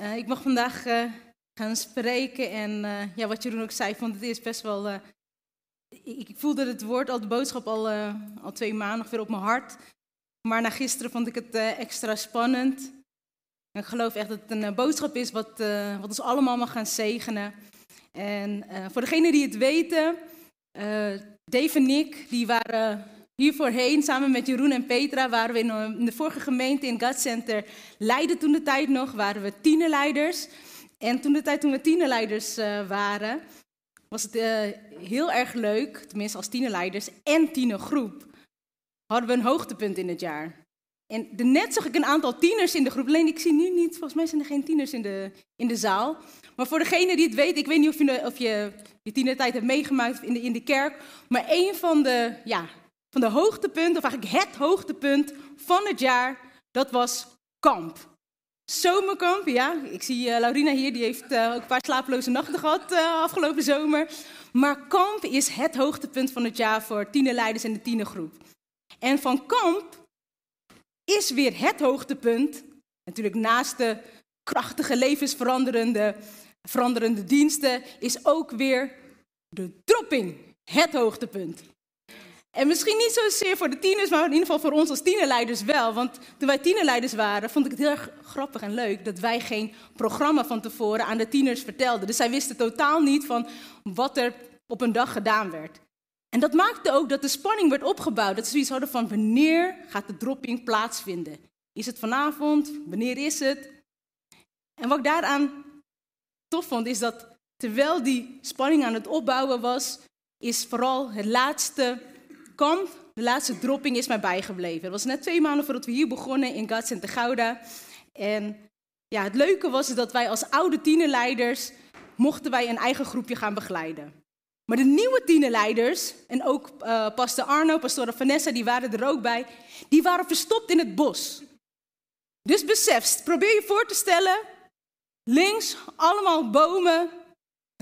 Uh, ik mag vandaag uh, gaan spreken en uh, ja, wat Jeroen ook zei, vond het is best wel... ik, ik, voelde het woord, al de boodschap al, al twee maanden weer op mijn hart. Maar na gisteren vond ik het extra spannend. En ik geloof echt dat het een boodschap is wat, wat ons allemaal mag gaan zegenen. En voor degenen die het weten, Dave en Nick, die waren hier voorheen, samen met Jeroen en Petra, waren we in de vorige gemeente in God Center Leiden toen de tijd nog, waren we tienerleiders. En toen de tijd toen we tienerleiders uh, waren, was het uh, heel erg leuk, tenminste als tienerleiders en tienergroep, hadden we een hoogtepunt in het jaar. En net zag ik een aantal tieners in de groep. Alleen ik zie nu niet, volgens mij zijn er geen tieners in de, in de zaal. Maar voor degene die het weet, ik weet niet of je, of je je tienertijd hebt meegemaakt in de, in de kerk. Maar een van de ja, van de hoogtepunt, of eigenlijk het hoogtepunt van het jaar, dat was kamp. Zomerkamp, ja. Ik zie uh, Laurina hier, die heeft uh, ook een paar slapeloze nachten gehad uh, afgelopen zomer. Maar kamp is het hoogtepunt van het jaar voor tienerleiders en de tienergroep. En van kamp is weer het hoogtepunt, natuurlijk naast de krachtige levensveranderende veranderende diensten, is ook weer de dropping het hoogtepunt. En misschien niet zozeer voor de tieners, maar in ieder geval voor ons als tienerleiders wel. Want toen wij tienerleiders waren, vond ik het heel erg grappig en leuk dat wij geen programma van tevoren aan de tieners vertelden. Dus zij wisten totaal niet van wat er op een dag gedaan werd. En dat maakte ook dat de spanning werd opgebouwd. Dat ze zoiets hadden van wanneer gaat de dropping plaatsvinden? Is het vanavond? Wanneer is het? En wat ik daaraan tof vond, is dat terwijl die spanning aan het opbouwen was, is vooral het laatste de laatste dropping, is mij bijgebleven. Het was net twee maanden voordat we hier begonnen in Gats en Gouda. En ja, het leuke was dat wij als oude tienerleiders mochten wij een eigen groepje gaan begeleiden. Maar de nieuwe tienerleiders, en ook uh, pastor Arno, pastor Vanessa, die waren er ook bij, die waren verstopt in het bos. Dus besef, probeer je voor te stellen, links allemaal bomen,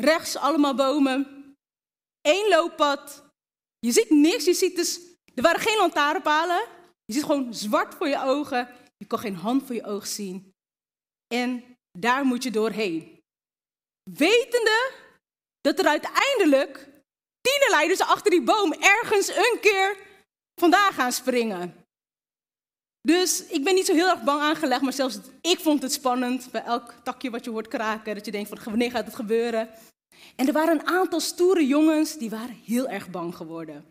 rechts allemaal bomen, één looppad, je ziet niks, je ziet dus, er waren geen lantaarnpalen. Je ziet gewoon zwart voor je ogen. Je kan geen hand voor je oog zien. En daar moet je doorheen. Wetende dat er uiteindelijk tienerleiders achter die boom ergens een keer vandaan gaan springen. Dus ik ben niet zo heel erg bang aangelegd, maar zelfs ik vond het spannend bij elk takje wat je hoort kraken. Dat je denkt van wanneer gaat het gebeuren? En er waren een aantal stoere jongens die waren heel erg bang geworden.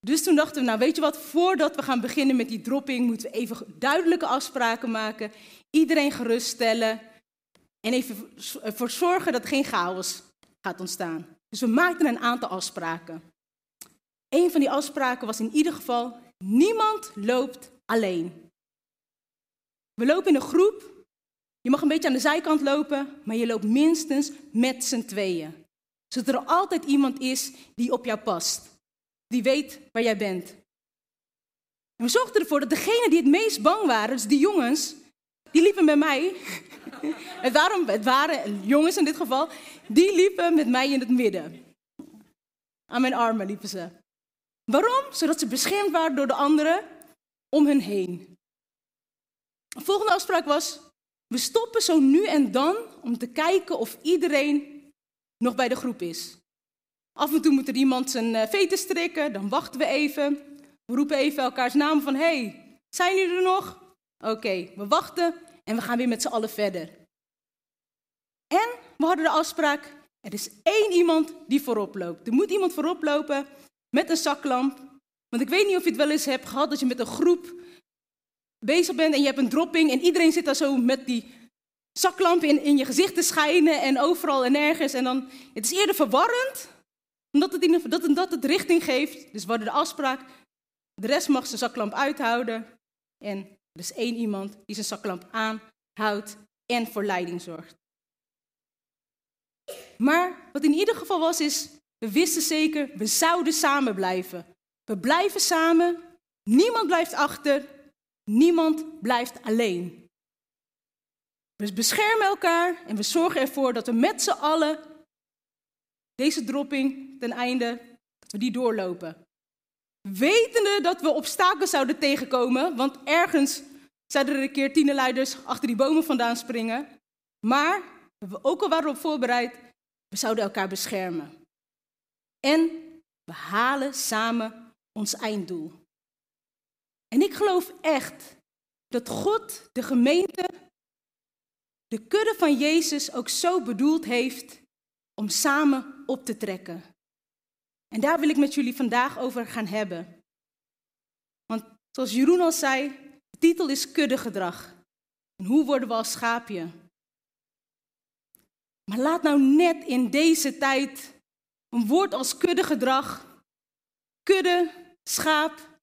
Dus toen dachten we, nou weet je wat, voordat we gaan beginnen met die dropping, moeten we even duidelijke afspraken maken, iedereen geruststellen en even ervoor zorgen dat geen chaos gaat ontstaan. Dus we maakten een aantal afspraken. Een van die afspraken was in ieder geval, niemand loopt alleen. We lopen in een groep je mag een beetje aan de zijkant lopen, maar je loopt minstens met z'n tweeën. Zodat er altijd iemand is die op jou past. Die weet waar jij bent. En we zorgden ervoor dat degenen die het meest bang waren, dus die jongens, die liepen met mij. waren, het waren jongens in dit geval, die liepen met mij in het midden. Aan mijn armen liepen ze. Waarom? Zodat ze beschermd waren door de anderen om hen heen. De volgende afspraak was, we stoppen zo nu en dan om te kijken of iedereen nog bij de groep is. Af en toe moet er iemand zijn eh, veten strikken, dan wachten we even. We roepen even elkaars naam van, hey, zijn jullie er nog? Oké, we wachten en we gaan weer met z'n allen verder. En we hadden de afspraak, er is één iemand die voorop loopt. Er moet iemand voorop lopen met een zaklamp. Want ik weet niet of je het wel eens hebt gehad dat je met een groep bezig bent en je hebt een dropping en iedereen zit daar zo met die zaklamp in, in je gezicht te schijnen en overal en nergens. En dan, het is eerder verwarrend omdat het, dat, dat het richting geeft. Dus we de afspraak, de rest mag zijn zaklamp uithouden. En er is één iemand die zijn zaklamp aanhoudt en voor leiding zorgt. Maar wat in ieder geval was, is, we wisten zeker, we zouden samen blijven. We blijven samen, niemand blijft achter, niemand blijft alleen. We beschermen elkaar en we zorgen ervoor dat we met z'n allen deze dropping ten einde, dat we die doorlopen. Wetende dat we obstakels zouden tegenkomen, want ergens zouden er een keer tienerleiders achter die bomen vandaan springen. Maar, we ook al waren op voorbereid, we zouden elkaar beschermen. En we halen samen ons einddoel. En ik geloof echt dat God de gemeente, de kudde van Jezus ook zo bedoeld heeft om samen op te trekken. En daar wil ik met jullie vandaag over gaan hebben. Want zoals Jeroen al zei, de titel is kuddegedrag. En hoe worden we als schaapje? Maar laat nou net in deze tijd een woord als kuddegedrag, kudde, schaap,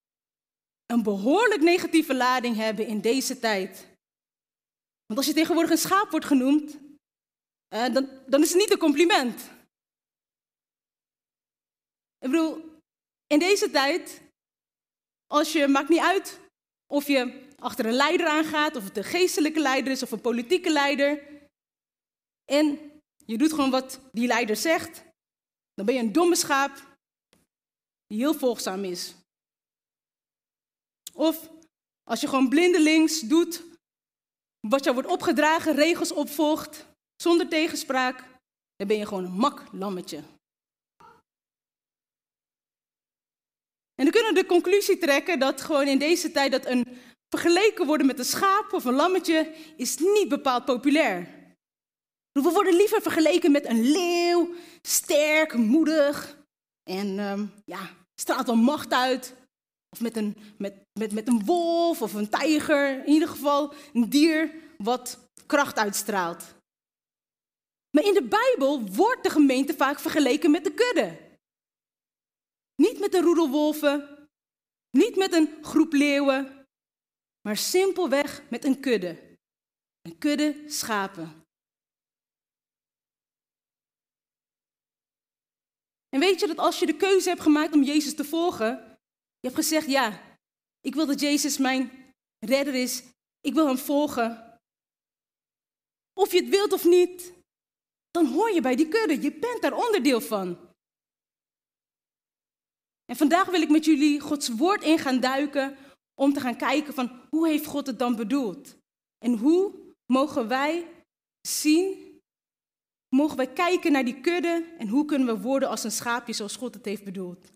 een behoorlijk negatieve lading hebben in deze tijd. Want als je tegenwoordig een schaap wordt genoemd, eh, dan, dan is het niet een compliment. Ik bedoel, in deze tijd, als je, maakt niet uit of je achter een leider aangaat, of het een geestelijke leider is of een politieke leider, en je doet gewoon wat die leider zegt, dan ben je een domme schaap die heel volgzaam is. Of als je gewoon blindelings doet wat jou wordt opgedragen, regels opvolgt, zonder tegenspraak, dan ben je gewoon een mak lammetje. En dan kunnen we de conclusie trekken dat gewoon in deze tijd dat een vergeleken worden met een schaap of een lammetje is niet bepaald populair. We worden liever vergeleken met een leeuw, sterk, moedig en um, ja, straalt wel macht uit. Of met een, met, met, met een wolf of een tijger, in ieder geval een dier wat kracht uitstraalt. Maar in de Bijbel wordt de gemeente vaak vergeleken met de kudde. Niet met een roedel wolven, niet met een groep leeuwen, maar simpelweg met een kudde. Een kudde schapen. En weet je dat als je de keuze hebt gemaakt om Jezus te volgen, je hebt gezegd, ja, ik wil dat Jezus mijn redder is, ik wil hem volgen. Of je het wilt of niet, dan hoor je bij die kudde, je bent daar onderdeel van. En vandaag wil ik met jullie Gods woord in gaan duiken om te gaan kijken van hoe heeft God het dan bedoeld? En hoe mogen wij zien mogen wij kijken naar die kudde en hoe kunnen we worden als een schaapje zoals God het heeft bedoeld.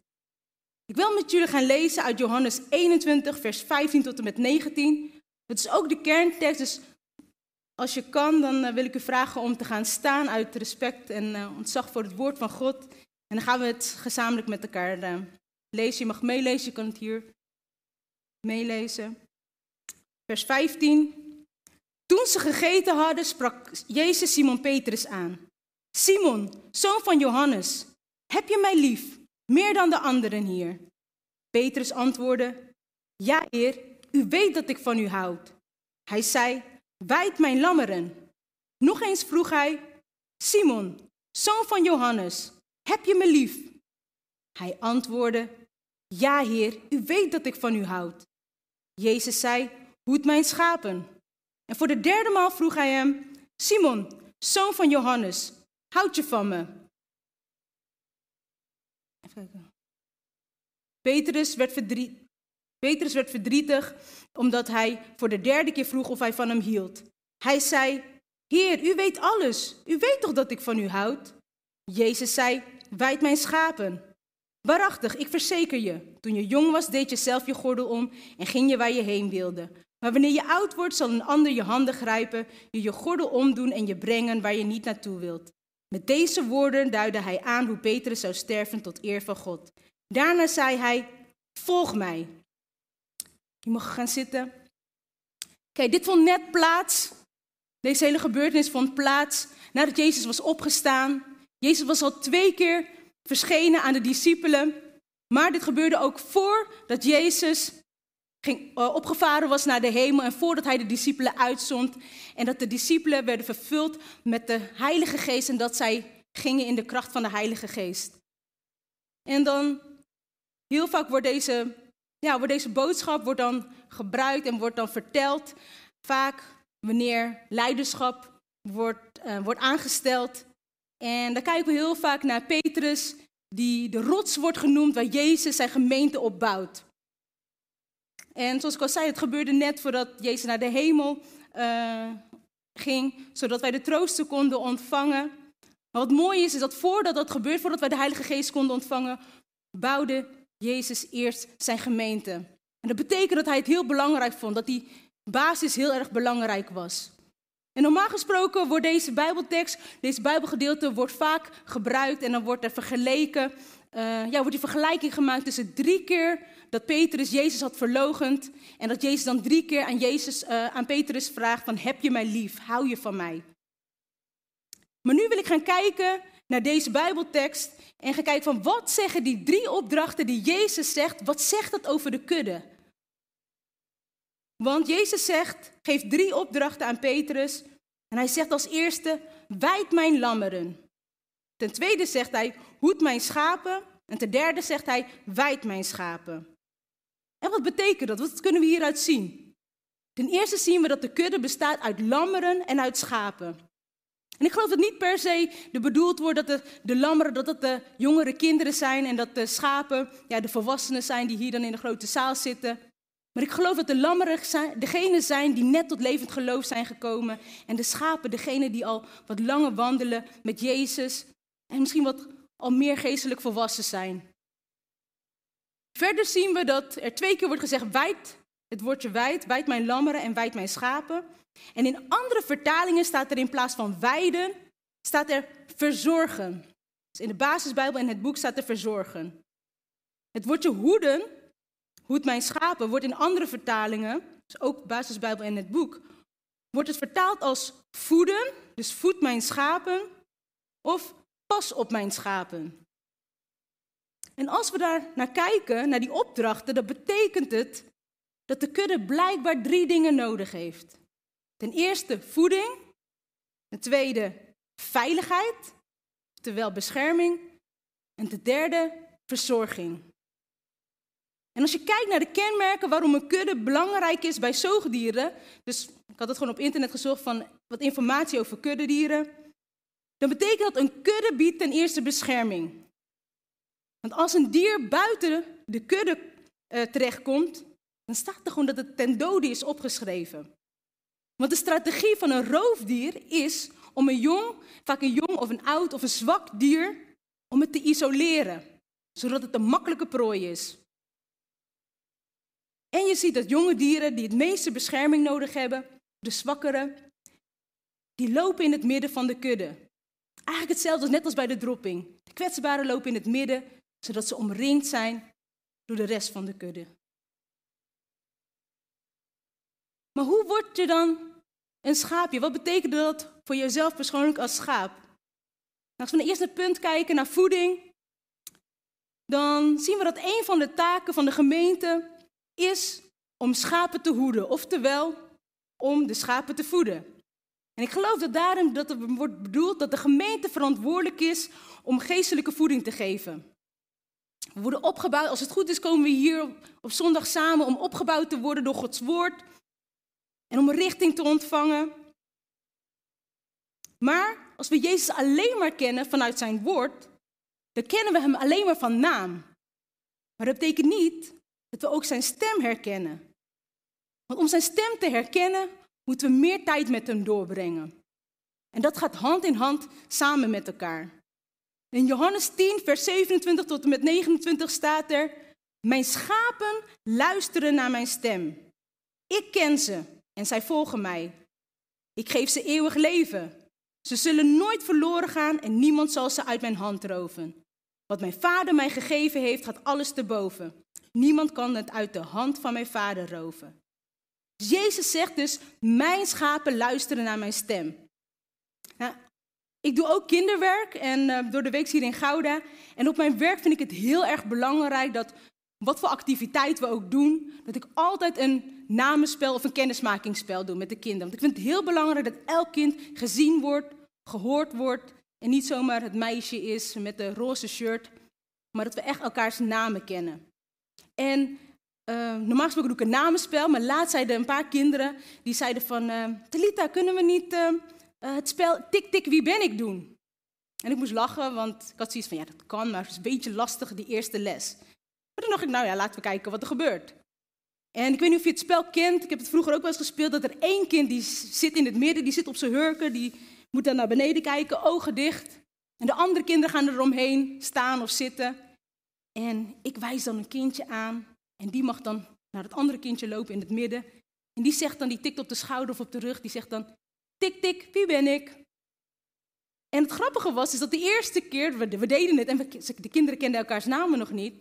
Ik wil met jullie gaan lezen uit Johannes 21, vers 15 tot en met 19. Dat is ook de kerntekst, dus als je kan, dan eh, wil ik u vragen om te gaan staan uit respect en uh, ontzag voor het woord van God. En dan gaan we het gezamenlijk met elkaar uh, lezen. Je mag meelezen, je kan het hier meelezen. Vers 15. Toen ze gegeten hadden, sprak Jezus Simon Petrus aan. Simon, zoon van Johannes, heb je mij lief, meer dan de anderen hier? Petrus antwoordde, ja heer, u weet dat ik van u houd. Hij zei, wijd mijn lammeren. Nog eens vroeg hij, Simon, zoon van Johannes, heb je me lief? Hij antwoordde, ja heer, u weet dat ik van u houd. Jezus zei, hoed mijn schapen. En voor de derde maal vroeg hij hem, Simon, zoon van Johannes, houd je van me? Kijken. Petrus werd, Petrus werd verdrietig omdat hij voor de derde keer vroeg of hij van hem hield. Hij zei, Heer, u weet alles. U weet toch dat ik van u houd? Jezus zei, wijd mijn schapen. Waarachtig, ik verzeker je, toen je jong was, deed je zelf je gordel om en ging je waar je heen wilde. Maar wanneer je oud wordt, zal een ander je handen grijpen, je je gordel omdoen en je brengen waar je niet naartoe wilt. Met deze woorden duidde hij aan hoe Petrus zou sterven tot eer van God. Daarna zei hij, volg mij. Je mag gaan zitten. Kijk, dit vond net plaats. Deze hele gebeurtenis vond plaats nadat Jezus was opgestaan. Jezus was al twee keer verschenen aan de discipelen. Maar dit gebeurde ook voordat Jezus uh, opgevaren was naar de hemel en voordat hij de discipelen uitzond. En dat de discipelen werden vervuld met de Heilige Geest en dat zij gingen in de kracht van de Heilige Geest. En dan, heel vaak wordt deze, ja, wordt deze boodschap wordt dan gebruikt en wordt dan verteld. Vaak wanneer leiderschap wordt, uh, wordt aangesteld. En dan kijken we heel vaak naar Petrus, die de rots wordt genoemd waar Jezus zijn gemeente opbouwt. En zoals ik al zei, het gebeurde net voordat Jezus naar de hemel uh, ging, zodat wij de troosten konden ontvangen. Maar wat mooi is, is dat voordat dat gebeurt, voordat wij de Heilige Geest konden ontvangen, bouwde Jezus eerst zijn gemeente. En dat betekent dat hij het heel belangrijk vond, dat die basis heel erg belangrijk was. En normaal gesproken wordt deze Bijbeltekst, deze Bijbelgedeelte, wordt vaak gebruikt en dan wordt er vergeleken, uh, ja, wordt die vergelijking gemaakt tussen drie keer dat Petrus Jezus had verlogend en dat Jezus dan drie keer aan, Jezus, uh, aan Petrus vraagt van heb je mij lief, hou je van mij? Maar nu wil ik gaan kijken naar deze Bijbeltekst en gaan kijken van wat zeggen die drie opdrachten die Jezus zegt, wat zegt dat over de kudde? Want Jezus zegt, geeft drie opdrachten aan Petrus en hij zegt als eerste, wijd mijn lammeren. Ten tweede zegt hij, hoed mijn schapen. En ten derde zegt hij, wijd mijn schapen. En wat betekent dat? Wat kunnen we hieruit zien? Ten eerste zien we dat de kudde bestaat uit lammeren en uit schapen. En ik geloof dat niet per se de bedoeld wordt dat de, lammeren dat het de jongere kinderen zijn en dat de schapen ja, de volwassenen zijn die hier dan in de grote zaal zitten. Maar ik geloof dat de lammeren degenen zijn die net tot levend geloof zijn gekomen en de schapen degenen die al wat langer wandelen met Jezus en misschien wat al meer geestelijk volwassen zijn. Verder zien we dat er twee keer wordt gezegd wijd, het woordje wijd, wijd mijn lammeren en wijd mijn schapen. En in andere vertalingen staat er in plaats van wijden, staat er verzorgen. Dus in de basisbijbel en het boek staat er verzorgen. Het woordje hoeden, hoed mijn schapen, wordt in andere vertalingen, dus ook basisbijbel en het boek, wordt het vertaald als voeden, dus voed mijn schapen, of pas op mijn schapen. En als we daar naar kijken, naar die opdrachten, dan betekent het dat de kudde blijkbaar drie dingen nodig heeft. Ten eerste voeding, ten tweede veiligheid, terwijl bescherming, en ten derde verzorging. En als je kijkt naar de kenmerken waarom een kudde belangrijk is bij zoogdieren, dus ik had het gewoon op internet gezocht van wat informatie over kuddedieren, dan betekent dat een kudde biedt ten eerste bescherming. Want als een dier buiten de kudde uh, terechtkomt, dan staat er gewoon dat het ten dode is opgeschreven. Want de strategie van een roofdier is om een jong, vaak een jong of een oud of een zwak dier, om het te isoleren, zodat het een makkelijke prooi is. En je ziet dat jonge dieren die het meeste bescherming nodig hebben, de zwakkere, die lopen in het midden van de kudde. Eigenlijk hetzelfde als net als bij de dropping. De kwetsbaren lopen in het midden, zodat ze omringd zijn door de rest van de kudde. Maar hoe word je dan een schaapje? Wat betekent dat voor jezelf persoonlijk als schaap? Nou, als we naar het eerste punt kijken, naar voeding, dan zien we dat een van de taken van de gemeente is om schapen te hoeden, oftewel om de schapen te voeden. En ik geloof dat daarin dat er wordt bedoeld dat de gemeente verantwoordelijk is om geestelijke voeding te geven. We worden opgebouwd, als het goed is komen we hier op zondag samen om opgebouwd te worden door Gods woord en om richting te ontvangen. Maar als we Jezus alleen maar kennen vanuit zijn woord, dan kennen we hem alleen maar van naam. Maar dat betekent niet dat we ook zijn stem herkennen. Want om zijn stem te herkennen, moeten we meer tijd met hem doorbrengen. En dat gaat hand in hand samen met elkaar. In Johannes 10, vers 27 tot en met 29 staat er: Mijn schapen luisteren naar mijn stem. Ik ken ze en zij volgen mij. Ik geef ze eeuwig leven. Ze zullen nooit verloren gaan en niemand zal ze uit mijn hand roven. Wat mijn vader mij gegeven heeft, gaat alles te boven. Niemand kan het uit de hand van mijn vader roven. Jezus zegt dus, mijn schapen luisteren naar mijn stem. Nou, ik doe ook kinderwerk en uh, door de week hier in Gouda. En op mijn werk vind ik het heel erg belangrijk dat, wat voor activiteit we ook doen, dat ik altijd een namenspel of een kennismakingsspel doe met de kinderen. Want ik vind het heel belangrijk dat elk kind gezien wordt, gehoord wordt En niet zomaar het meisje is met de roze shirt, maar dat we echt elkaars namen kennen. En uh, normaal gesproken doe ik een namenspel, maar laatst zeiden een paar kinderen, die zeiden van, uh, Talita, kunnen we niet uh, het spel tik tik wie ben ik doen? En ik moest lachen, want ik had zoiets van, ja dat kan, maar het is een beetje lastig die eerste les. Maar toen dacht ik, nou ja, laten we kijken wat er gebeurt. En ik weet niet of je het spel kent, ik heb het vroeger ook wel eens gespeeld, dat er één kind die zit in het midden, die zit op zijn hurken, die moet dan naar beneden kijken, ogen dicht. En de andere kinderen gaan eromheen staan of zitten. En ik wijs dan een kindje aan en die mag dan naar het andere kindje lopen in het midden. En die zegt dan, die tikt op de schouder of op de rug, die zegt dan, tik tik, wie ben ik? En het grappige was, is dat de eerste keer, we, we deden het en de kinderen kenden elkaars namen nog niet,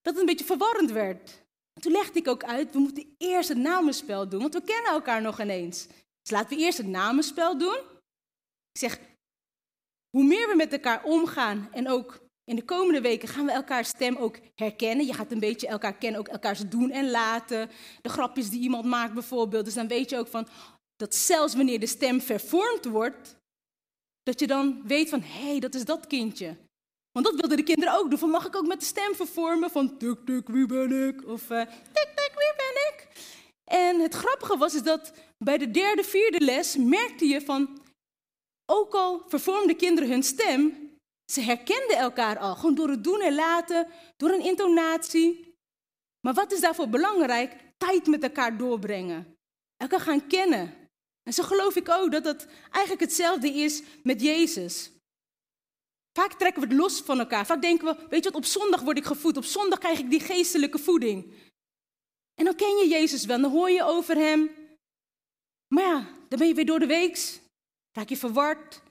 dat het een beetje verwarrend werd. En toen legde ik ook uit, we moeten eerst het namenspel doen, want we kennen elkaar nog ineens. Dus laten we eerst het namenspel doen. Ik zeg, hoe meer we met elkaar omgaan en ook in de komende weken gaan we elkaars stem ook herkennen. Je gaat een beetje elkaar kennen, ook elkaars doen en laten. De grapjes die iemand maakt bijvoorbeeld. Dus dan weet je ook van dat zelfs wanneer de stem vervormd wordt, dat je dan weet van hé, hey, dat is dat kindje. Want dat wilden de kinderen ook doen. Van mag ik ook met de stem vervormen van tuk tuk, wie ben ik? Of uh, tik tik, wie ben ik? En het grappige was is dat bij de derde, vierde les merkte je van, ook al vervormden kinderen hun stem, ze herkenden elkaar al, gewoon door het doen en laten, door een intonatie. Maar wat is daarvoor belangrijk? Tijd met elkaar doorbrengen. Elkaar gaan kennen. En zo geloof ik ook dat het eigenlijk hetzelfde is met Jezus. Vaak trekken we het los van elkaar. Vaak denken we, weet je wat, op zondag word ik gevoed. Op zondag krijg ik die geestelijke voeding. En dan ken je Jezus wel, dan hoor je over hem. Maar ja, dan ben je weer door de weeks. Raak je verward.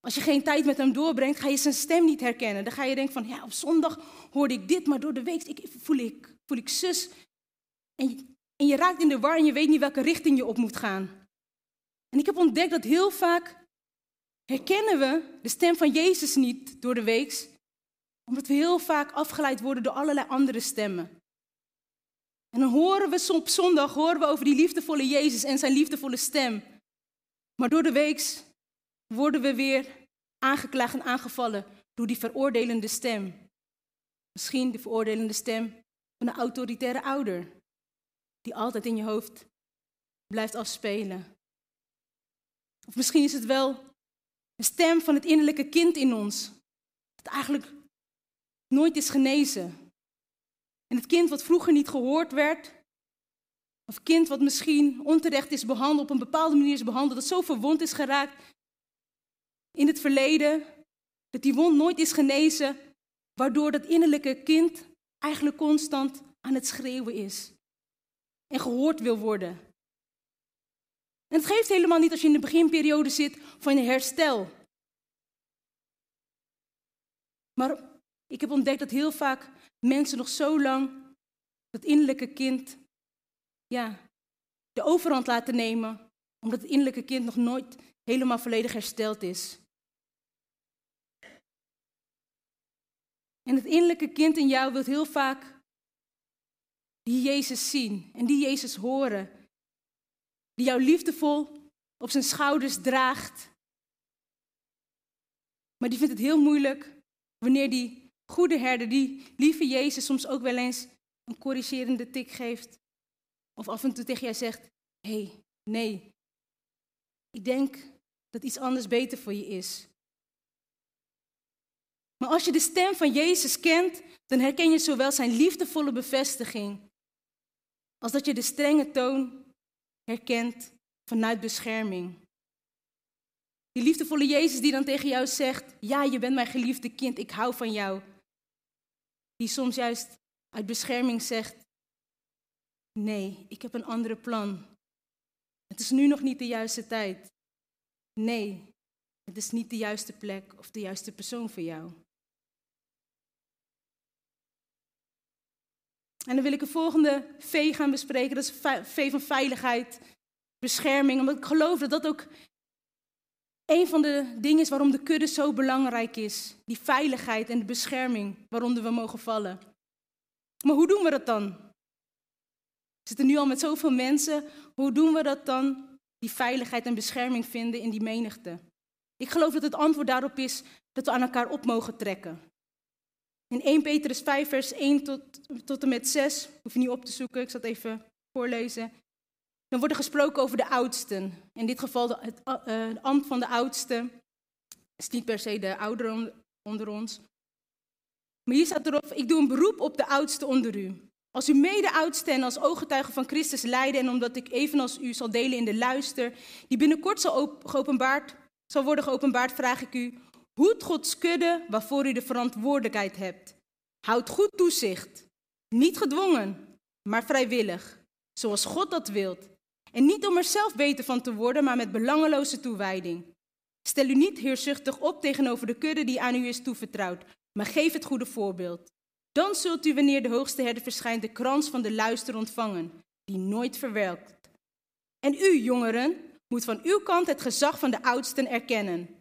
Als je geen tijd met hem doorbrengt, ga je zijn stem niet herkennen. Dan ga je denken van, ja, op zondag hoorde ik dit, maar door de week ik, voel, ik, voel ik zus. En en je raakt in de war en je weet niet welke richting je op moet gaan. En ik heb ontdekt dat heel vaak herkennen we de stem van Jezus niet door de week, omdat we heel vaak afgeleid worden door allerlei andere stemmen. En dan horen we op zondag horen we over die liefdevolle Jezus en zijn liefdevolle stem. Maar door de week worden we weer aangeklaagd en aangevallen door die veroordelende stem. Misschien de veroordelende stem van een autoritaire ouder, die altijd in je hoofd blijft afspelen. Of misschien is het wel de stem van het innerlijke kind in ons, dat eigenlijk nooit is genezen. En het kind wat vroeger niet gehoord werd, of kind wat misschien onterecht is behandeld, op een bepaalde manier is behandeld, dat zo verwond is geraakt in het verleden, dat die wond nooit is genezen, waardoor dat innerlijke kind eigenlijk constant aan het schreeuwen is en gehoord wil worden. En het geeft helemaal niet als je in de beginperiode zit van je herstel. Maar ik heb ontdekt dat heel vaak mensen nog zo lang dat innerlijke kind ja, de overhand laten nemen, omdat het innerlijke kind nog nooit helemaal volledig hersteld is. En het innerlijke kind in jou wil heel vaak die Jezus zien en die Jezus horen. Die jou liefdevol op zijn schouders draagt. Maar die vindt het heel moeilijk wanneer die goede herder, die lieve Jezus, soms ook wel eens een corrigerende tik geeft. Of af en toe tegen jij zegt: Hé, hey, nee, ik denk dat iets anders beter voor je is. Maar als je de stem van Jezus kent, dan herken je zowel zijn liefdevolle bevestiging, als dat je de strenge toon herkent vanuit bescherming. Die liefdevolle Jezus die dan tegen jou zegt, ja, je bent mijn geliefde kind, ik hou van jou. Die soms juist uit bescherming zegt, nee, ik heb een andere plan. Het is nu nog niet de juiste tijd. Nee, het is niet de juiste plek of de juiste persoon voor jou. En dan wil ik de volgende V gaan bespreken. Dat is V van veiligheid, bescherming. Omdat ik geloof dat dat ook een van de dingen is waarom de kudde zo belangrijk is. Die veiligheid en de bescherming waaronder we mogen vallen. Maar hoe doen we dat dan? We zitten nu al met zoveel mensen. Hoe doen we dat dan? Die veiligheid en bescherming vinden in die menigte. Ik geloof dat het antwoord daarop is dat we aan elkaar op mogen trekken. In 1 Petrus 5, vers 1 tot, tot en met 6, hoef je niet op te zoeken, ik zal het even voorlezen. Dan wordt er gesproken over de oudsten. In dit geval de, het, uh, ambt van de oudste. is niet per se de ouderen onder ons. Maar hier staat erop, ik doe een beroep op de oudste onder u. Als u mede-oudste en als ooggetuige van Christus lijden en omdat ik evenals u zal delen in de luister, die binnenkort zal, zal worden geopenbaard, vraag ik u, hoed Gods kudde waarvoor u de verantwoordelijkheid hebt. Houd goed toezicht, niet gedwongen, maar vrijwillig, zoals God dat wilt. En niet om er zelf beter van te worden, maar met belangeloze toewijding. Stel u niet heerzuchtig op tegenover de kudde die aan u is toevertrouwd, maar geef het goede voorbeeld. Dan zult u, wanneer de hoogste herder verschijnt, de krans van de luister ontvangen, die nooit verwelkt. En u, jongeren, moet van uw kant het gezag van de oudsten erkennen.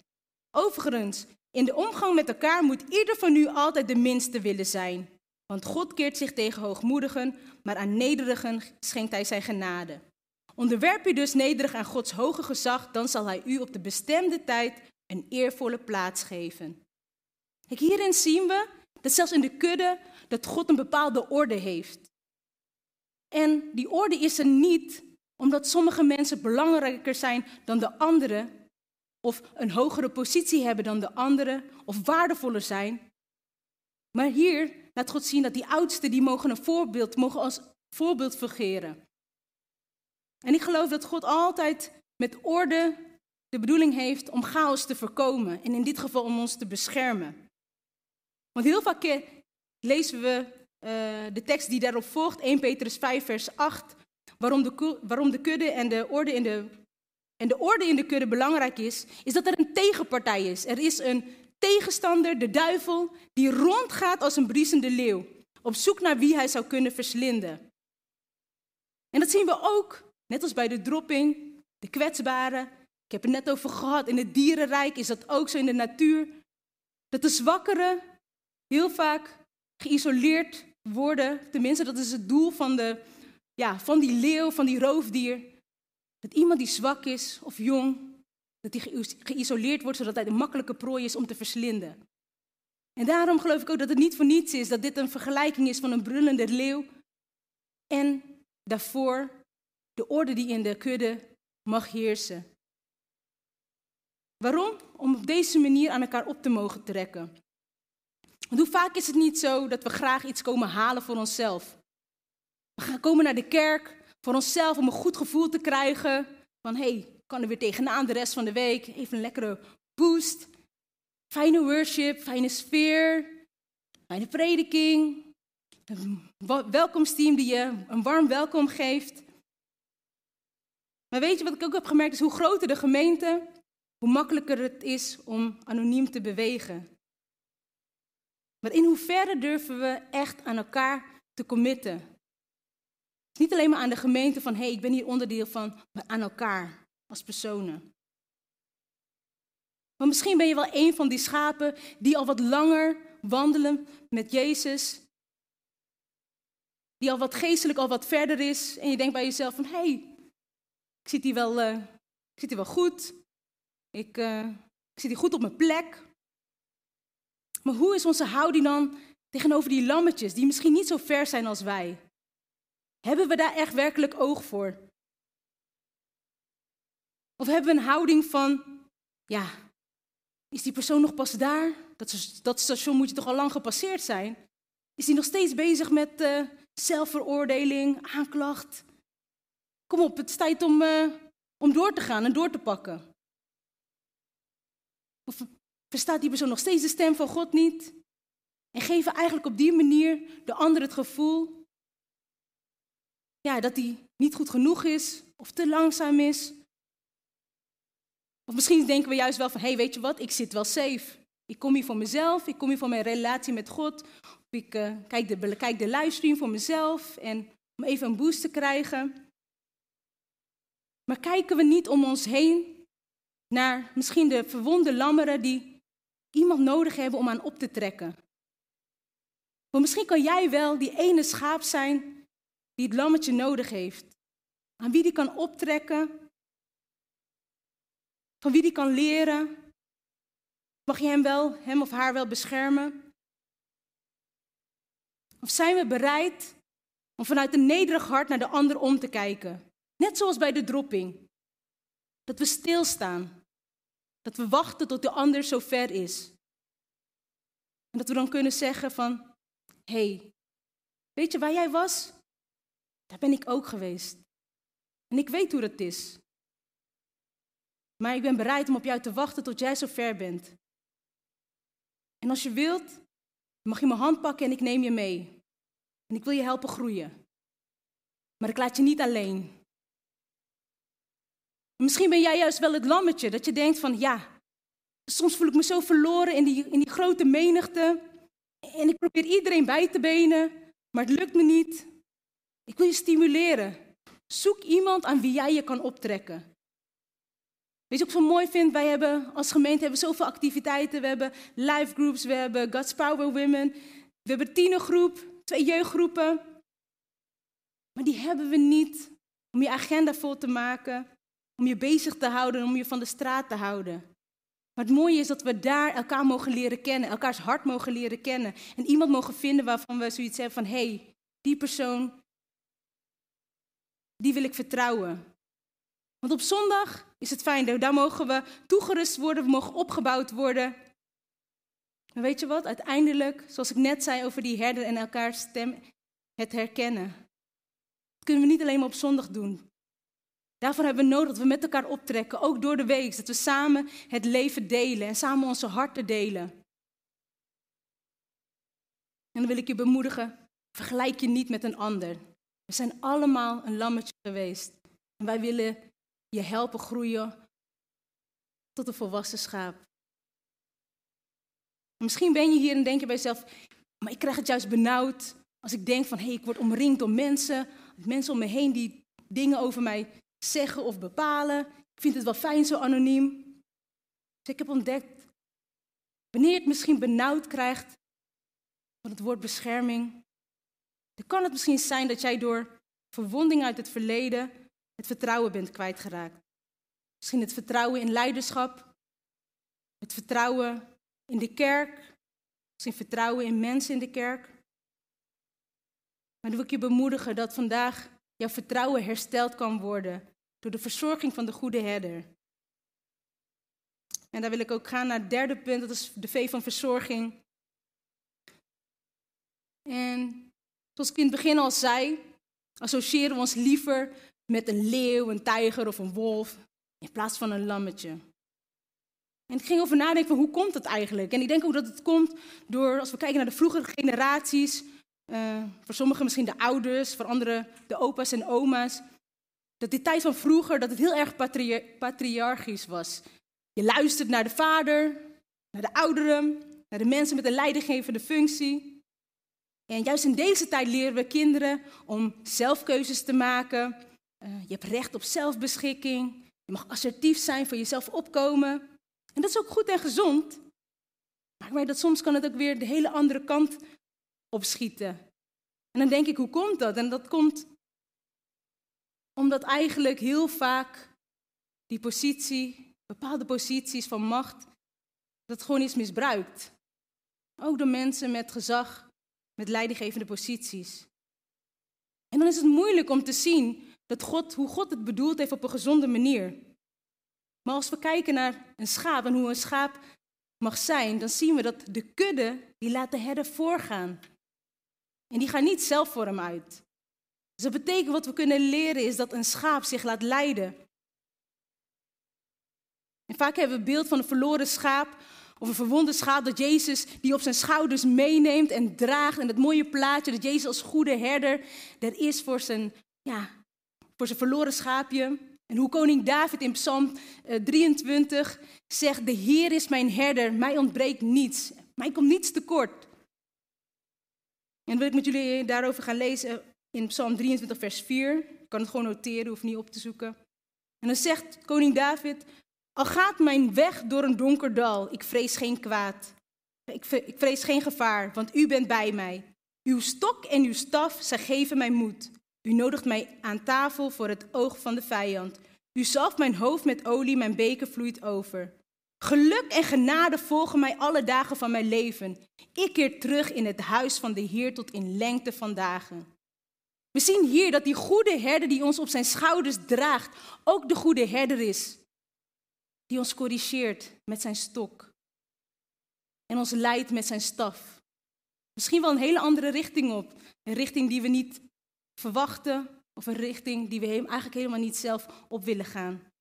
Overigens, in de omgang met elkaar moet ieder van u altijd de minste willen zijn. Want God keert zich tegen hoogmoedigen, maar aan nederigen schenkt hij zijn genade. Onderwerp u dus nederig aan Gods hoge gezag, dan zal hij u op de bestemde tijd een eervolle plaats geven. Hierin zien we dat zelfs in de kudde dat God een bepaalde orde heeft. En die orde is er niet omdat sommige mensen belangrijker zijn dan de anderen, of een hogere positie hebben dan de anderen, of waardevoller zijn. Maar hier laat God zien dat die oudsten, die mogen een voorbeeld, mogen als voorbeeld fungeren. En ik geloof dat God altijd met orde de bedoeling heeft om chaos te voorkomen. En in dit geval om ons te beschermen. Want heel vaak lezen we uh, de tekst die daarop volgt, 1 Petrus 5, vers 8, waarom de, waarom de kudde en de, orde in de, en de orde in de kudde belangrijk is, is dat er een tegenpartij is. Er is een tegenstander, de duivel, die rondgaat als een briesende leeuw, op zoek naar wie hij zou kunnen verslinden. En dat zien we ook, net als bij de dropping, de kwetsbaren. Ik heb het net over gehad, in het dierenrijk is dat ook zo in de natuur. Dat de zwakkeren heel vaak geïsoleerd worden. Tenminste, dat is het doel van, de, ja, van die leeuw, van die roofdier. Dat iemand die zwak is of jong, dat die geïsoleerd wordt zodat hij een makkelijke prooi is om te verslinden. En daarom geloof ik ook dat het niet voor niets is dat dit een vergelijking is van een brullende leeuw en daarvoor de orde die in de kudde mag heersen. Waarom? Om op deze manier aan elkaar op te mogen trekken. Want hoe vaak is het niet zo dat we graag iets komen halen voor onszelf? We gaan komen naar de kerk voor onszelf om een goed gevoel te krijgen. Van hé, hey, kan er weer tegenaan de rest van de week. Even een lekkere boost. Fijne worship, fijne sfeer, fijne prediking. Een welkomsteam die je een warm welkom geeft. Maar weet je wat ik ook heb gemerkt? Is hoe groter de gemeente, hoe makkelijker het is om anoniem te bewegen. Maar in hoeverre durven we echt aan elkaar te committen? Niet alleen maar aan de gemeente van, hé, hey, ik ben hier onderdeel van, maar aan elkaar als personen. Want misschien ben je wel een van die schapen die al wat langer wandelen met Jezus. Die al wat geestelijk al wat verder is. En je denkt bij jezelf van, hé, hey, ik zit hier wel, uh, ik zit hier wel goed. Ik, uh, ik zit hier goed op mijn plek. Maar hoe is onze houding dan tegenover die lammetjes die misschien niet zo ver zijn als wij? Hebben we daar echt werkelijk oog voor? Of hebben we een houding van, ja, is die persoon nog pas daar? Dat, dat station moet je toch al lang gepasseerd zijn? Is hij nog steeds bezig met uh, zelfveroordeling, aanklacht? Kom op, het is tijd om, uh, om door te gaan en door te pakken. Of Verstaat die persoon nog steeds de stem van God niet? En geven eigenlijk op die manier de ander het gevoel ja, dat hij niet goed genoeg is of te langzaam is. Of misschien denken we juist wel van, hé, hey, weet je wat, ik zit wel safe. Ik kom hier voor mezelf, ik kom hier voor mijn relatie met God. Ik uh, kijk, de, kijk de livestream voor mezelf en om even een boost te krijgen. Maar kijken we niet om ons heen naar misschien de verwonde lammeren die iemand nodig hebben om aan op te trekken. Want misschien kan jij wel die ene schaap zijn die het lammetje nodig heeft. Aan wie die kan optrekken. Van wie die kan leren. Mag je hem, wel, hem of haar wel beschermen? Of zijn we bereid om vanuit een nederig hart naar de ander om te kijken? Net zoals bij de dropping. Dat we stilstaan. Dat we wachten tot de ander zo ver is. En dat we dan kunnen zeggen van, hé, hey, weet je waar jij was? Daar ben ik ook geweest. En ik weet hoe dat is. Maar ik ben bereid om op jou te wachten tot jij zo ver bent. En als je wilt, mag je mijn hand pakken en ik neem je mee. En ik wil je helpen groeien. Maar ik laat je niet alleen. Misschien ben jij juist wel het lammetje dat je denkt van ja, soms voel ik me zo verloren in die, in die grote menigte. En ik probeer iedereen bij te benen, maar het lukt me niet. Ik wil je stimuleren. Zoek iemand aan wie jij je kan optrekken. Weet je wat ik zo mooi vind? Wij hebben als gemeente hebben zoveel activiteiten. We hebben live groups, we hebben God's Power Women. We hebben tienergroep, twee jeugdgroepen. Maar die hebben we niet om je agenda vol te maken, om je bezig te houden, om je van de straat te houden. Maar het mooie is dat we daar elkaar mogen leren kennen, elkaars hart mogen leren kennen. En iemand mogen vinden waarvan we zoiets hebben van, hé, hey, die persoon, die wil ik vertrouwen. Want op zondag is het fijn, daar mogen we toegerust worden, we mogen opgebouwd worden. Maar weet je wat, uiteindelijk, zoals ik net zei over die herder en elkaar stem, het herkennen. Dat kunnen we niet alleen maar op zondag doen. Daarvoor hebben we nodig dat we met elkaar optrekken, ook door de week. Dat we samen het leven delen en samen onze harten delen. En dan wil ik je bemoedigen, vergelijk je niet met een ander. We zijn allemaal een lammetje geweest. En wij willen je helpen groeien tot een volwassen schaap. Misschien ben je hier en denk je bij jezelf, maar ik krijg het juist benauwd als ik denk van, hé, hey, ik word omringd door mensen, mensen om me heen die dingen over mij zeggen of bepalen. Ik vind het wel fijn zo anoniem. Dus ik heb ontdekt, wanneer je het misschien benauwd krijgt van het woord bescherming, dan kan het misschien zijn dat jij door verwonding uit het verleden het vertrouwen bent kwijtgeraakt. Misschien het vertrouwen in leiderschap, het vertrouwen in de kerk, misschien vertrouwen in mensen in de kerk. Maar dan wil ik je bemoedigen dat vandaag jouw vertrouwen hersteld kan worden door de verzorging van de goede herder. En daar wil ik ook gaan naar het derde punt, dat is de V van verzorging. En zoals ik in het begin al zei, associëren we ons liever met een leeuw, een tijger of een wolf, in plaats van een lammetje. En ik ging over nadenken van hoe komt dat eigenlijk? En ik denk ook dat het komt door, als we kijken naar de vroegere generaties, uh, voor sommigen misschien de ouders, voor anderen de opa's en oma's, dat die tijd van vroeger, dat het heel erg patriarchisch was. Je luistert naar de vader, naar de ouderen, naar de mensen met een leidinggevende functie. En juist in deze tijd leren we kinderen om zelfkeuzes te maken. Uh, je hebt recht op zelfbeschikking. Je mag assertief zijn, voor jezelf opkomen. En dat is ook goed en gezond. Maar dat soms kan het ook weer de hele andere kant opschieten. En dan denk ik, hoe komt dat? En dat komt omdat eigenlijk heel vaak die positie, bepaalde posities van macht, dat gewoon is misbruikt. Ook door mensen met gezag, met leidinggevende posities. En dan is het moeilijk om te zien dat God, hoe God het bedoeld heeft op een gezonde manier. Maar als we kijken naar een schaap en hoe een schaap mag zijn, dan zien we dat de kudde, die laat de herder voorgaan. En die gaan niet zelf voor hem uit. Dus dat betekent wat we kunnen leren is dat een schaap zich laat leiden. En vaak hebben we het beeld van een verloren schaap of een verwonde schaap dat Jezus die op zijn schouders meeneemt en draagt. En het mooie plaatje dat Jezus als goede herder er is voor zijn, ja, voor zijn verloren schaapje. En hoe koning David in Psalm 23 eh, zegt, de Heer is mijn herder, mij ontbreekt niets. Mij komt niets tekort. En wil ik met jullie daarover gaan lezen in Psalm 23, vers 4. Ik kan het gewoon noteren, hoef niet op te zoeken. En dan zegt koning David: Al gaat mijn weg door een donker dal, ik vrees geen kwaad. Ik, vrees geen gevaar, want u bent bij mij. Uw stok en uw staf, zij geven mij moed. U nodigt mij aan tafel voor het oog van de vijand. U zalft mijn hoofd met olie, mijn beker vloeit over. Geluk en genade volgen mij alle dagen van mijn leven. Ik keer terug in het huis van de Heer tot in lengte van dagen. We zien hier dat die goede herder die ons op zijn schouders draagt, ook de goede herder is. Die ons corrigeert met zijn stok. En ons leidt met zijn staf. Misschien wel een hele andere richting op. Een richting die we niet verwachten. Of een richting die we eigenlijk helemaal niet zelf op willen gaan.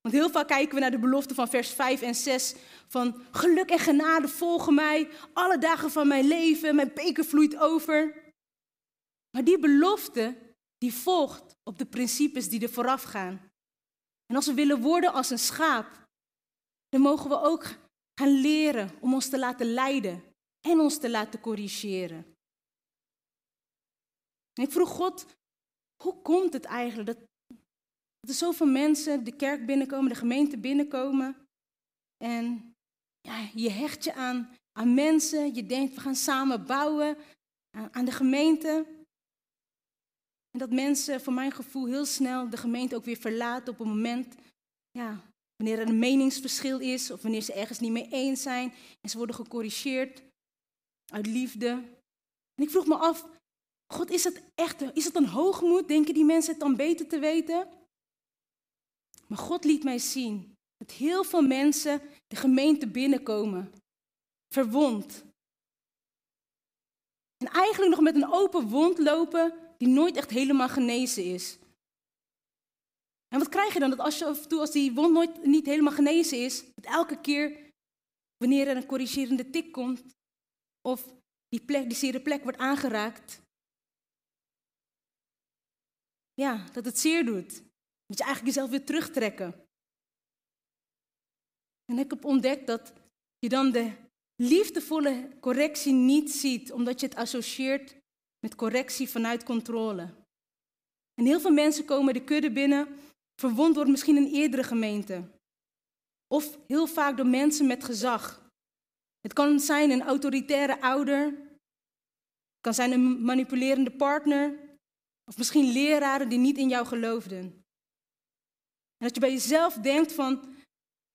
Want heel vaak kijken we naar de belofte van vers 5 en 6 van geluk en genade volgen mij alle dagen van mijn leven, mijn beker vloeit over. Maar die belofte, die volgt op de principes die er vooraf gaan. En als we willen worden als een schaap, dan mogen we ook gaan leren om ons te laten leiden en ons te laten corrigeren. En ik vroeg God, hoe komt het eigenlijk dat, dat er zoveel mensen de kerk binnenkomen, de gemeente binnenkomen en ja, je hecht je aan, aan mensen, je denkt we gaan samen bouwen aan de gemeente. En dat mensen, voor mijn gevoel, heel snel de gemeente ook weer verlaten op een moment, ja, wanneer er een meningsverschil is of wanneer ze ergens niet mee eens zijn en ze worden gecorrigeerd uit liefde. En ik vroeg me af, God, is het echt, is het een hoogmoed? Denken die mensen het dan beter te weten? Maar God liet mij zien dat heel veel mensen de gemeente binnenkomen, verwond. En eigenlijk nog met een open wond lopen die nooit echt helemaal genezen is. En wat krijg je dan? Dat als, je, af en toe, als die wond nooit niet helemaal genezen is, dat elke keer wanneer er een corrigerende tik komt, of die, plek, die zere plek wordt aangeraakt, ja, dat het zeer doet. Dat je eigenlijk jezelf weer terugtrekken. En ik heb ontdekt dat je dan de liefdevolle correctie niet ziet, omdat je het associeert met correctie vanuit controle. En heel veel mensen komen de kudde binnen, verwond door misschien een eerdere gemeente. Of heel vaak door mensen met gezag. Het kan zijn een autoritaire ouder. Het kan zijn een manipulerende partner. Of misschien leraren die niet in jou geloofden. En dat je bij jezelf denkt van,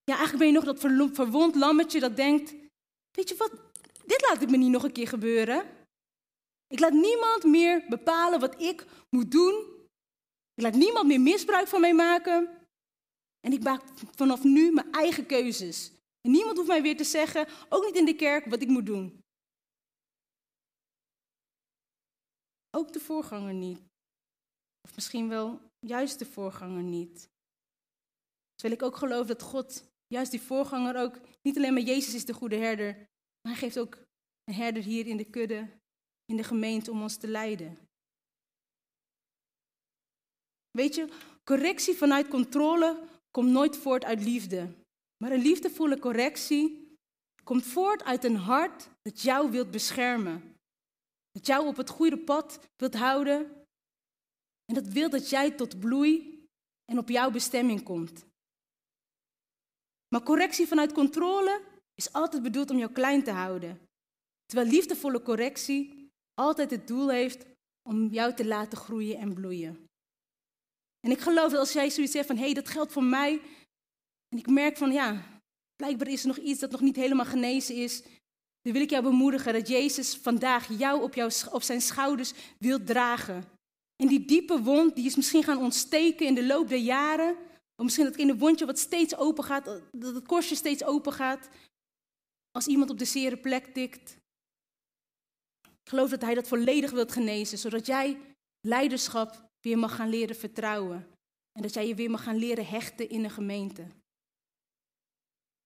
ja eigenlijk ben je nog dat verwond lammetje dat denkt, weet je wat, dit laat ik me niet nog een keer gebeuren. Ik laat niemand meer bepalen wat ik moet doen. Ik laat niemand meer misbruik van mij maken. En ik maak vanaf nu mijn eigen keuzes. En niemand hoeft mij weer te zeggen, ook niet in de kerk, wat ik moet doen. Ook de voorganger niet. Of misschien wel juist de voorganger niet. Terwijl ik ook geloof dat God, juist die voorganger ook, niet alleen maar Jezus is de goede herder, maar hij geeft ook een herder hier in de kudde in de gemeente om ons te leiden. Weet je, correctie vanuit controle komt nooit voort uit liefde. Maar een liefdevolle correctie komt voort uit een hart dat jou wilt beschermen. Dat jou op het goede pad wilt houden. En dat wil dat jij tot bloei en op jouw bestemming komt. Maar correctie vanuit controle is altijd bedoeld om jou klein te houden. Terwijl liefdevolle correctie altijd het doel heeft om jou te laten groeien en bloeien. En ik geloof dat als jij zoiets zegt van, hé, hey, dat geldt voor mij. En ik merk van, ja, blijkbaar is er nog iets dat nog niet helemaal genezen is. Dan wil ik jou bemoedigen dat Jezus vandaag jou op, op zijn schouders wil dragen. En die diepe wond, die is misschien gaan ontsteken in de loop der jaren. Of misschien dat in een wondje wat steeds open gaat, dat het korstje steeds open gaat. Als iemand op de zere plek tikt. Ik geloof dat Hij dat volledig wilt genezen, zodat jij leiderschap weer mag gaan leren vertrouwen. En dat jij je weer mag gaan leren hechten in een gemeente.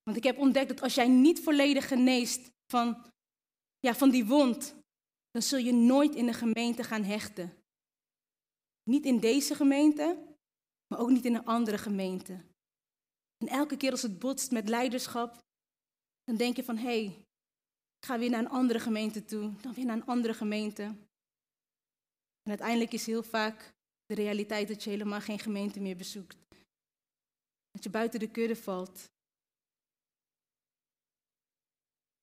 Want ik heb ontdekt dat als jij niet volledig geneest van, ja, van die wond, dan zul je nooit in een gemeente gaan hechten. Niet in deze gemeente, maar ook niet in een andere gemeente. En elke keer als het botst met leiderschap, dan denk je van hé, hey, ga weer naar een andere gemeente toe, dan weer naar een andere gemeente. En uiteindelijk is heel vaak de realiteit dat je helemaal geen gemeente meer bezoekt. Dat je buiten de kudde valt.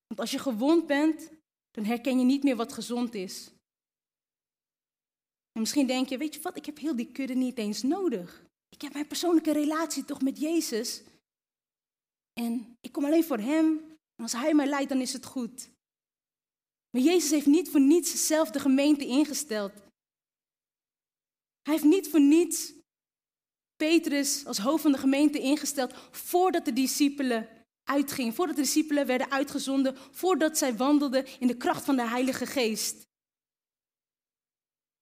Want als je gewond bent, dan herken je niet meer wat gezond is. En misschien denk je, weet je wat, ik heb heel die kudde niet eens nodig. Ik heb mijn persoonlijke relatie toch met Jezus. En ik kom alleen voor Hem. Als Hij mij leidt, dan is het goed. Maar Jezus heeft niet voor niets zelf de gemeente ingesteld. Hij heeft niet voor niets Petrus als hoofd van de gemeente ingesteld voordat de discipelen uitgingen, voordat de discipelen werden uitgezonden, voordat zij wandelden in de kracht van de Heilige Geest.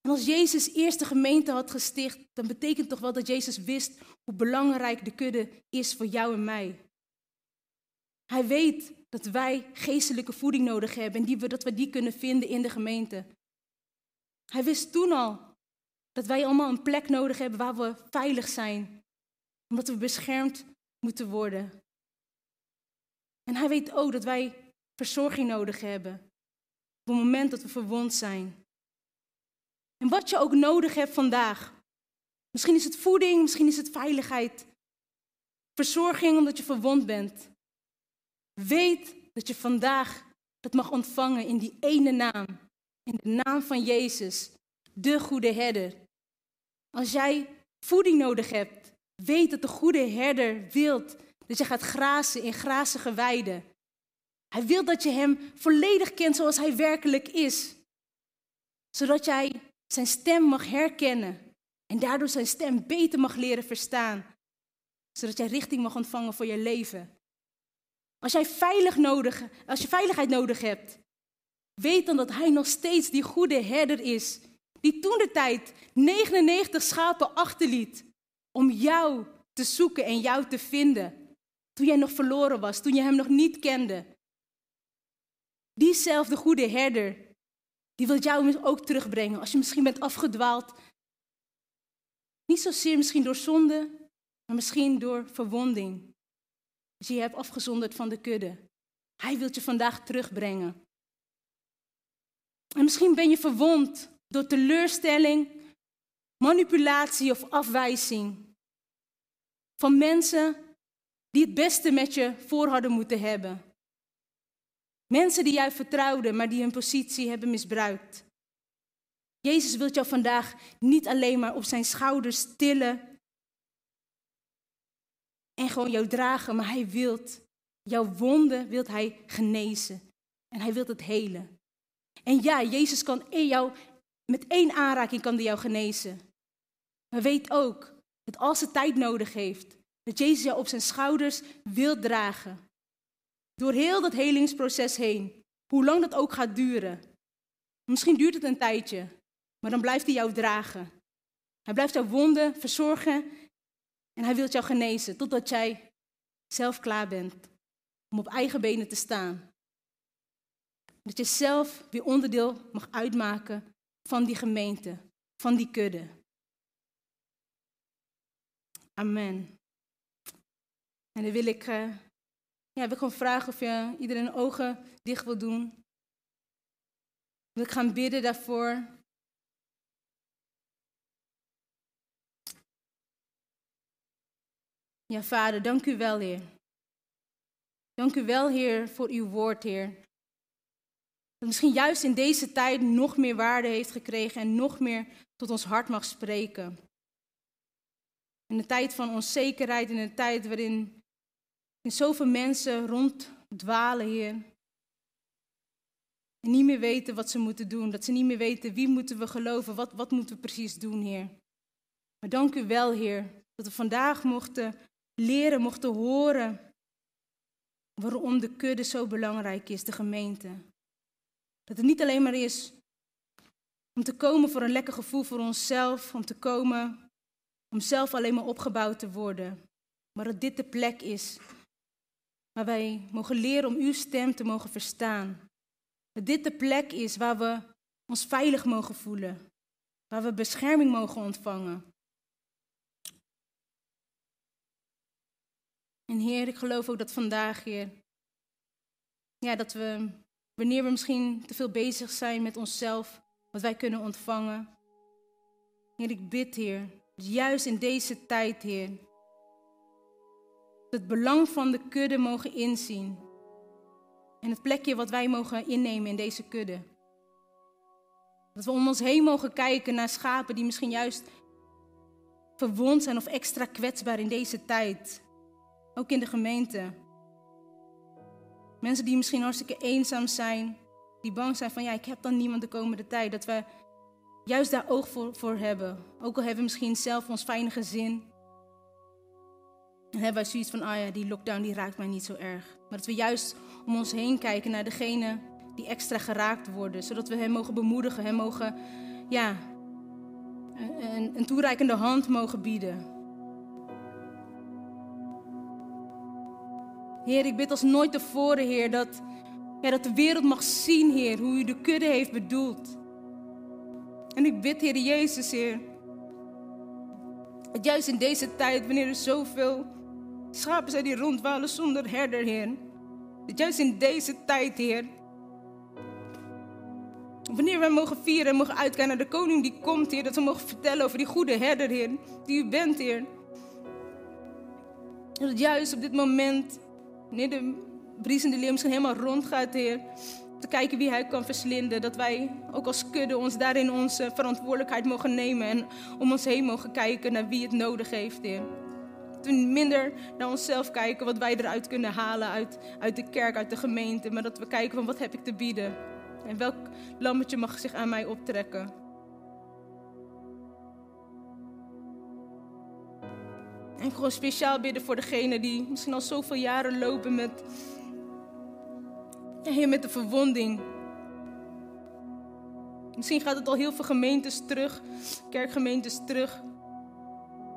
En als Jezus eerst de gemeente had gesticht, dan betekent toch wel dat Jezus wist hoe belangrijk de kudde is voor jou en mij. Hij weet dat wij geestelijke voeding nodig hebben en die we, dat we die kunnen vinden in de gemeente. Hij wist toen al dat wij allemaal een plek nodig hebben waar we veilig zijn, omdat we beschermd moeten worden. En hij weet ook dat wij verzorging nodig hebben op het moment dat we verwond zijn. En wat je ook nodig hebt vandaag. Misschien is het voeding, misschien is het veiligheid. Verzorging omdat je verwond bent. Weet dat je vandaag dat mag ontvangen in die ene naam. In de naam van Jezus, de goede herder. Als jij voeding nodig hebt, weet dat de goede herder wilt dat je gaat grazen in grazige weiden. Hij wil dat je hem volledig kent zoals hij werkelijk is. Zodat jij zijn stem mag herkennen en daardoor zijn stem beter mag leren verstaan. Zodat jij richting mag ontvangen voor je leven. Als jij veilig nodig, als je veiligheid nodig hebt, weet dan dat hij nog steeds die goede herder is. Die toen de tijd 99 schapen achterliet om jou te zoeken en jou te vinden. Toen jij nog verloren was, toen je hem nog niet kende. Diezelfde goede herder, die wil jou ook terugbrengen als je misschien bent afgedwaald. Niet zozeer misschien door zonde, maar misschien door verwonding. Als je hebt afgezonderd van de kudde. Hij wil je vandaag terugbrengen. En misschien ben je verwond door teleurstelling, manipulatie of afwijzing. Van mensen die het beste met je voor hadden moeten hebben. Mensen die jij vertrouwden, maar die hun positie hebben misbruikt. Jezus wil jou vandaag niet alleen maar op zijn schouders tillen en gewoon jou dragen, maar hij wil jouw wonden wilt hij genezen en hij wil het helen. En ja, Jezus kan in jou met één aanraking kan hij jou genezen. Maar weet ook dat als het tijd nodig heeft, dat Jezus jou op zijn schouders wil dragen. Door heel dat helingsproces heen. Hoe lang dat ook gaat duren. Misschien duurt het een tijdje, maar dan blijft hij jou dragen. Hij blijft jouw wonden verzorgen en hij wil jou genezen totdat jij zelf klaar bent om op eigen benen te staan. Dat je zelf weer onderdeel mag uitmaken van die gemeente, van die kudde. Amen. En dan wil ik, uh, ja, wil gewoon vragen of je iedereen ogen dicht wil doen. Wil ik gaan bidden daarvoor. Ja, Vader, dank u wel, Heer. Dank u wel, Heer, voor uw woord, Heer. Dat misschien juist in deze tijd nog meer waarde heeft gekregen en nog meer tot ons hart mag spreken. In een tijd van onzekerheid, in een tijd waarin in zoveel mensen ronddwalen, Heer. En niet meer weten wat ze moeten doen. Dat ze niet meer weten wie moeten we geloven, wat, wat moeten we precies doen, Heer. Maar dank u wel, Heer, dat we vandaag mochten leren, mochten horen waarom de kudde zo belangrijk is, de gemeente. Dat het niet alleen maar is om te komen voor een lekker gevoel voor onszelf, om te komen om zelf alleen maar opgebouwd te worden, maar dat dit de plek is waar wij mogen leren om uw stem te mogen verstaan. Dat dit de plek is waar we ons veilig mogen voelen, waar we bescherming mogen ontvangen. En Heer, ik geloof ook dat vandaag, Heer, ja, dat we, wanneer we misschien te veel bezig zijn met onszelf, wat wij kunnen ontvangen. Heer, ik bid, Heer, juist in deze tijd, Heer, het belang van de kudde mogen inzien. En het plekje wat wij mogen innemen in deze kudde. Dat we om ons heen mogen kijken naar schapen die misschien juist verwond zijn of extra kwetsbaar in deze tijd. Ook in de gemeente. Mensen die misschien hartstikke eenzaam zijn, die bang zijn van ja, ik heb dan niemand de komende tijd. Dat we juist daar oog voor, voor hebben. Ook al hebben we misschien zelf ons fijne gezin. En hebben wij zoiets van, ah ja, die lockdown die raakt mij niet zo erg. Maar dat we juist om ons heen kijken naar degene die extra geraakt worden. Zodat we hem mogen bemoedigen, hem mogen, ja, een toereikende hand mogen bieden. Heer, ik bid als nooit tevoren, Heer, dat, ja, dat de wereld mag zien, Heer, hoe u de kudde heeft bedoeld. En ik bid, Heer Jezus, Heer, dat juist in deze tijd, wanneer er zoveel schapen zijn die rondwalen zonder herder, Heer, dat juist in deze tijd, Heer, wanneer wij mogen vieren en mogen uitkijken naar de koning die komt, Heer, dat we mogen vertellen over die goede herder, Heer, die u bent, Heer. Dat juist op dit moment Wanneer de briesende leeuw misschien helemaal rondgaat, Heer. Te kijken wie hij kan verslinden. Dat wij ook als kudde ons daarin onze verantwoordelijkheid mogen nemen. En om ons heen mogen kijken naar wie het nodig heeft, Heer. Dat we minder naar onszelf kijken, wat wij eruit kunnen halen uit, uit de kerk, uit de gemeente. Maar dat we kijken van wat heb ik te bieden. En welk lammetje mag zich aan mij optrekken. En gewoon speciaal bidden voor degenen die misschien al zoveel jaren lopen met, ja, met de verwonding. Misschien gaat het al heel veel gemeentes terug, kerkgemeentes terug.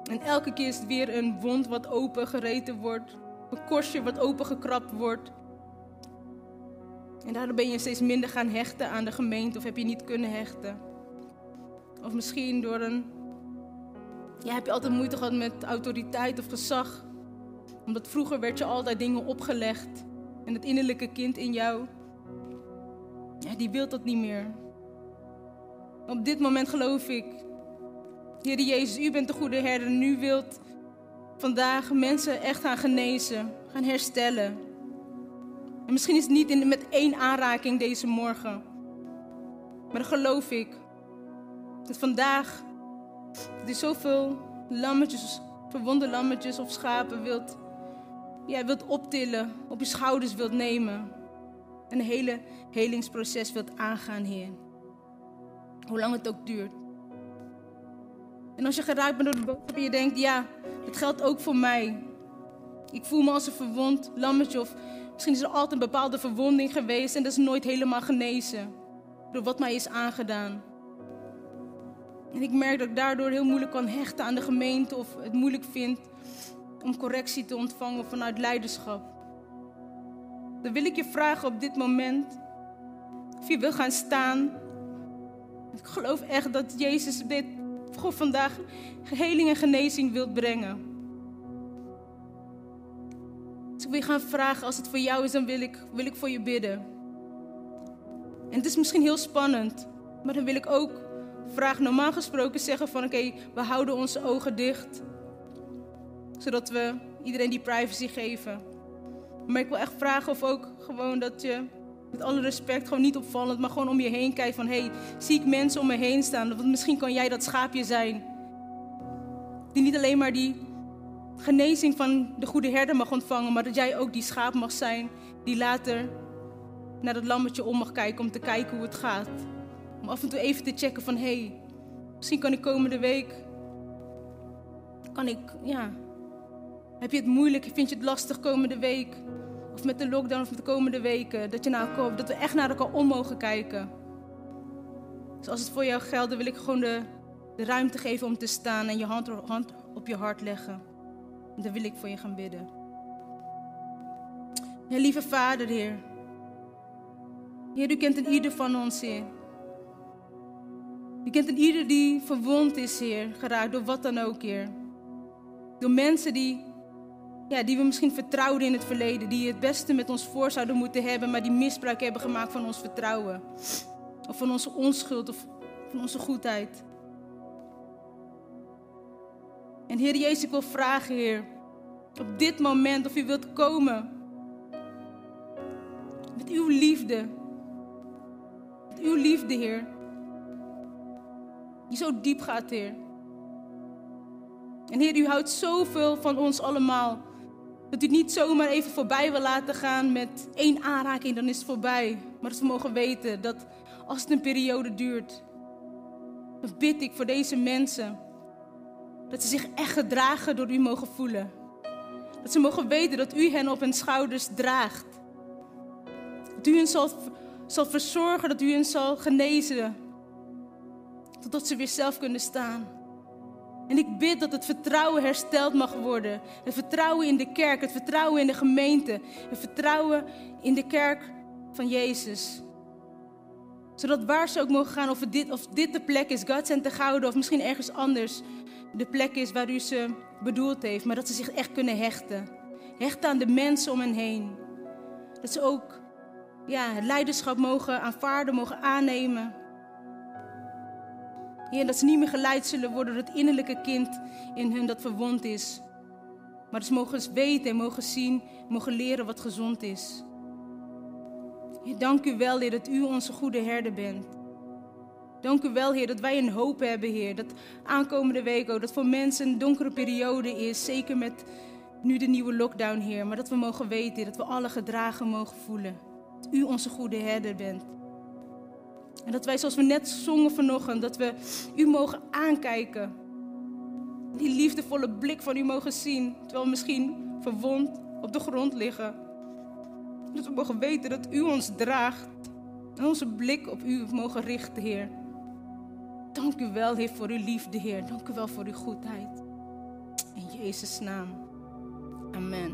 En elke keer is het weer een wond wat open gereten wordt. Een korstje wat opengekrapt wordt. En daardoor ben je steeds minder gaan hechten aan de gemeente of heb je niet kunnen hechten. Of misschien door een ja, heb je altijd moeite gehad met autoriteit of gezag? Omdat vroeger werd je altijd dingen opgelegd. En het innerlijke kind in jou, ja, die wil dat niet meer. Op dit moment geloof ik, Heer Jezus, u bent de goede herder. En u wilt vandaag mensen echt gaan genezen, gaan herstellen. En misschien is het niet in, met één aanraking deze morgen. Maar dan geloof ik dat vandaag dat u zoveel lammetjes, verwonde lammetjes of schapen wilt, ja, wilt optillen, op je schouders wilt nemen. En een hele helingsproces wilt aangaan, Heer. Hoe lang het ook duurt. En als je geraakt bent door de boodschap en je denkt, ja, het geldt ook voor mij. Ik voel me als een verwond lammetje of misschien is er altijd een bepaalde verwonding geweest en dat is nooit helemaal genezen. Door wat mij is aangedaan. En ik merk dat ik daardoor heel moeilijk kan hechten aan de gemeente of het moeilijk vind om correctie te ontvangen vanuit leiderschap. Dan wil ik je vragen op dit moment of je wil gaan staan. Ik geloof echt dat Jezus dit voor vandaag heling en genezing wilt brengen. Dus ik wil je gaan vragen, als het voor jou is, dan wil ik, wil ik voor je bidden. En het is misschien heel spannend, maar dan wil ik ook vraag normaal gesproken zeggen van oké, we houden onze ogen dicht. Zodat we iedereen die privacy geven. Maar ik wil echt vragen of ook gewoon dat je met alle respect, gewoon niet opvallend, maar gewoon om je heen kijkt van hé, hey, zie ik mensen om me heen staan? Want misschien kan jij dat schaapje zijn. Die niet alleen maar die genezing van de goede herder mag ontvangen, maar dat jij ook die schaap mag zijn die later naar dat lammetje om mag kijken om te kijken hoe het gaat. Om af en toe even te checken van, hé, hey, misschien kan ik komende week, kan ik, ja, heb je het moeilijk, vind je het lastig komende week? Of met de lockdown of met de komende weken, dat je naar dat we echt naar elkaar om mogen kijken. Dus als het voor jou geldt, dan wil ik gewoon de, de ruimte geven om te staan en je hand, hand op je hart leggen. En dan wil ik voor je gaan bidden. Ja, lieve Vader, Heer. Heer, u kent een ieder van ons, Heer. Je kent een ieder die verwond is, Heer, geraakt door wat dan ook, Heer. Door mensen die, ja, die we misschien vertrouwden in het verleden, die het beste met ons voor zouden moeten hebben, maar die misbruik hebben gemaakt van ons vertrouwen. Of van onze onschuld of van onze goedheid. En Heer Jezus, ik wil vragen, Heer, op dit moment of u wilt komen met uw liefde. Met uw liefde, Heer die zo diep gaat, Heer. En Heer, u houdt zoveel van ons allemaal. Dat u niet zomaar even voorbij wil laten gaan met één aanraking, dan is het voorbij. Maar dat we mogen weten dat als het een periode duurt, dan bid ik voor deze mensen. Dat ze zich echt gedragen door u mogen voelen. Dat ze mogen weten dat u hen op hun schouders draagt. Dat u hen zal, zal verzorgen, dat u hen zal genezen. Totdat ze weer zelf kunnen staan. En ik bid dat het vertrouwen hersteld mag worden. Het vertrouwen in de kerk, het vertrouwen in de gemeente, het vertrouwen in de kerk van Jezus. Zodat waar ze ook mogen gaan, of dit, of dit de plek is, God te Gouden, of misschien ergens anders de plek is waar u ze bedoeld heeft, maar dat ze zich echt kunnen hechten. Hechten aan de mensen om hen heen. Dat ze ook ja, het leiderschap mogen aanvaarden, mogen aannemen. Heer, dat ze niet meer geleid zullen worden door het innerlijke kind in hun dat verwond is. Maar dat ze mogen weten en mogen zien, mogen leren wat gezond is. Heer, dank u wel, Heer, dat u onze goede herder bent. Dank u wel, Heer, dat wij een hoop hebben, Heer. Dat aankomende week ook, dat voor mensen een donkere periode is. Zeker met nu de nieuwe lockdown, Heer. Maar dat we mogen weten, dat we alle gedragen mogen voelen. Dat u onze goede herder bent. En dat wij, zoals we net zongen vanochtend, dat we u mogen aankijken. Die liefdevolle blik van u mogen zien, terwijl we misschien verwond op de grond liggen. Dat we mogen weten dat u ons draagt en onze blik op u mogen richten, Heer. Dank u wel, Heer, voor uw liefde, Heer. Dank u wel voor uw goedheid. In Jezus' naam. Amen.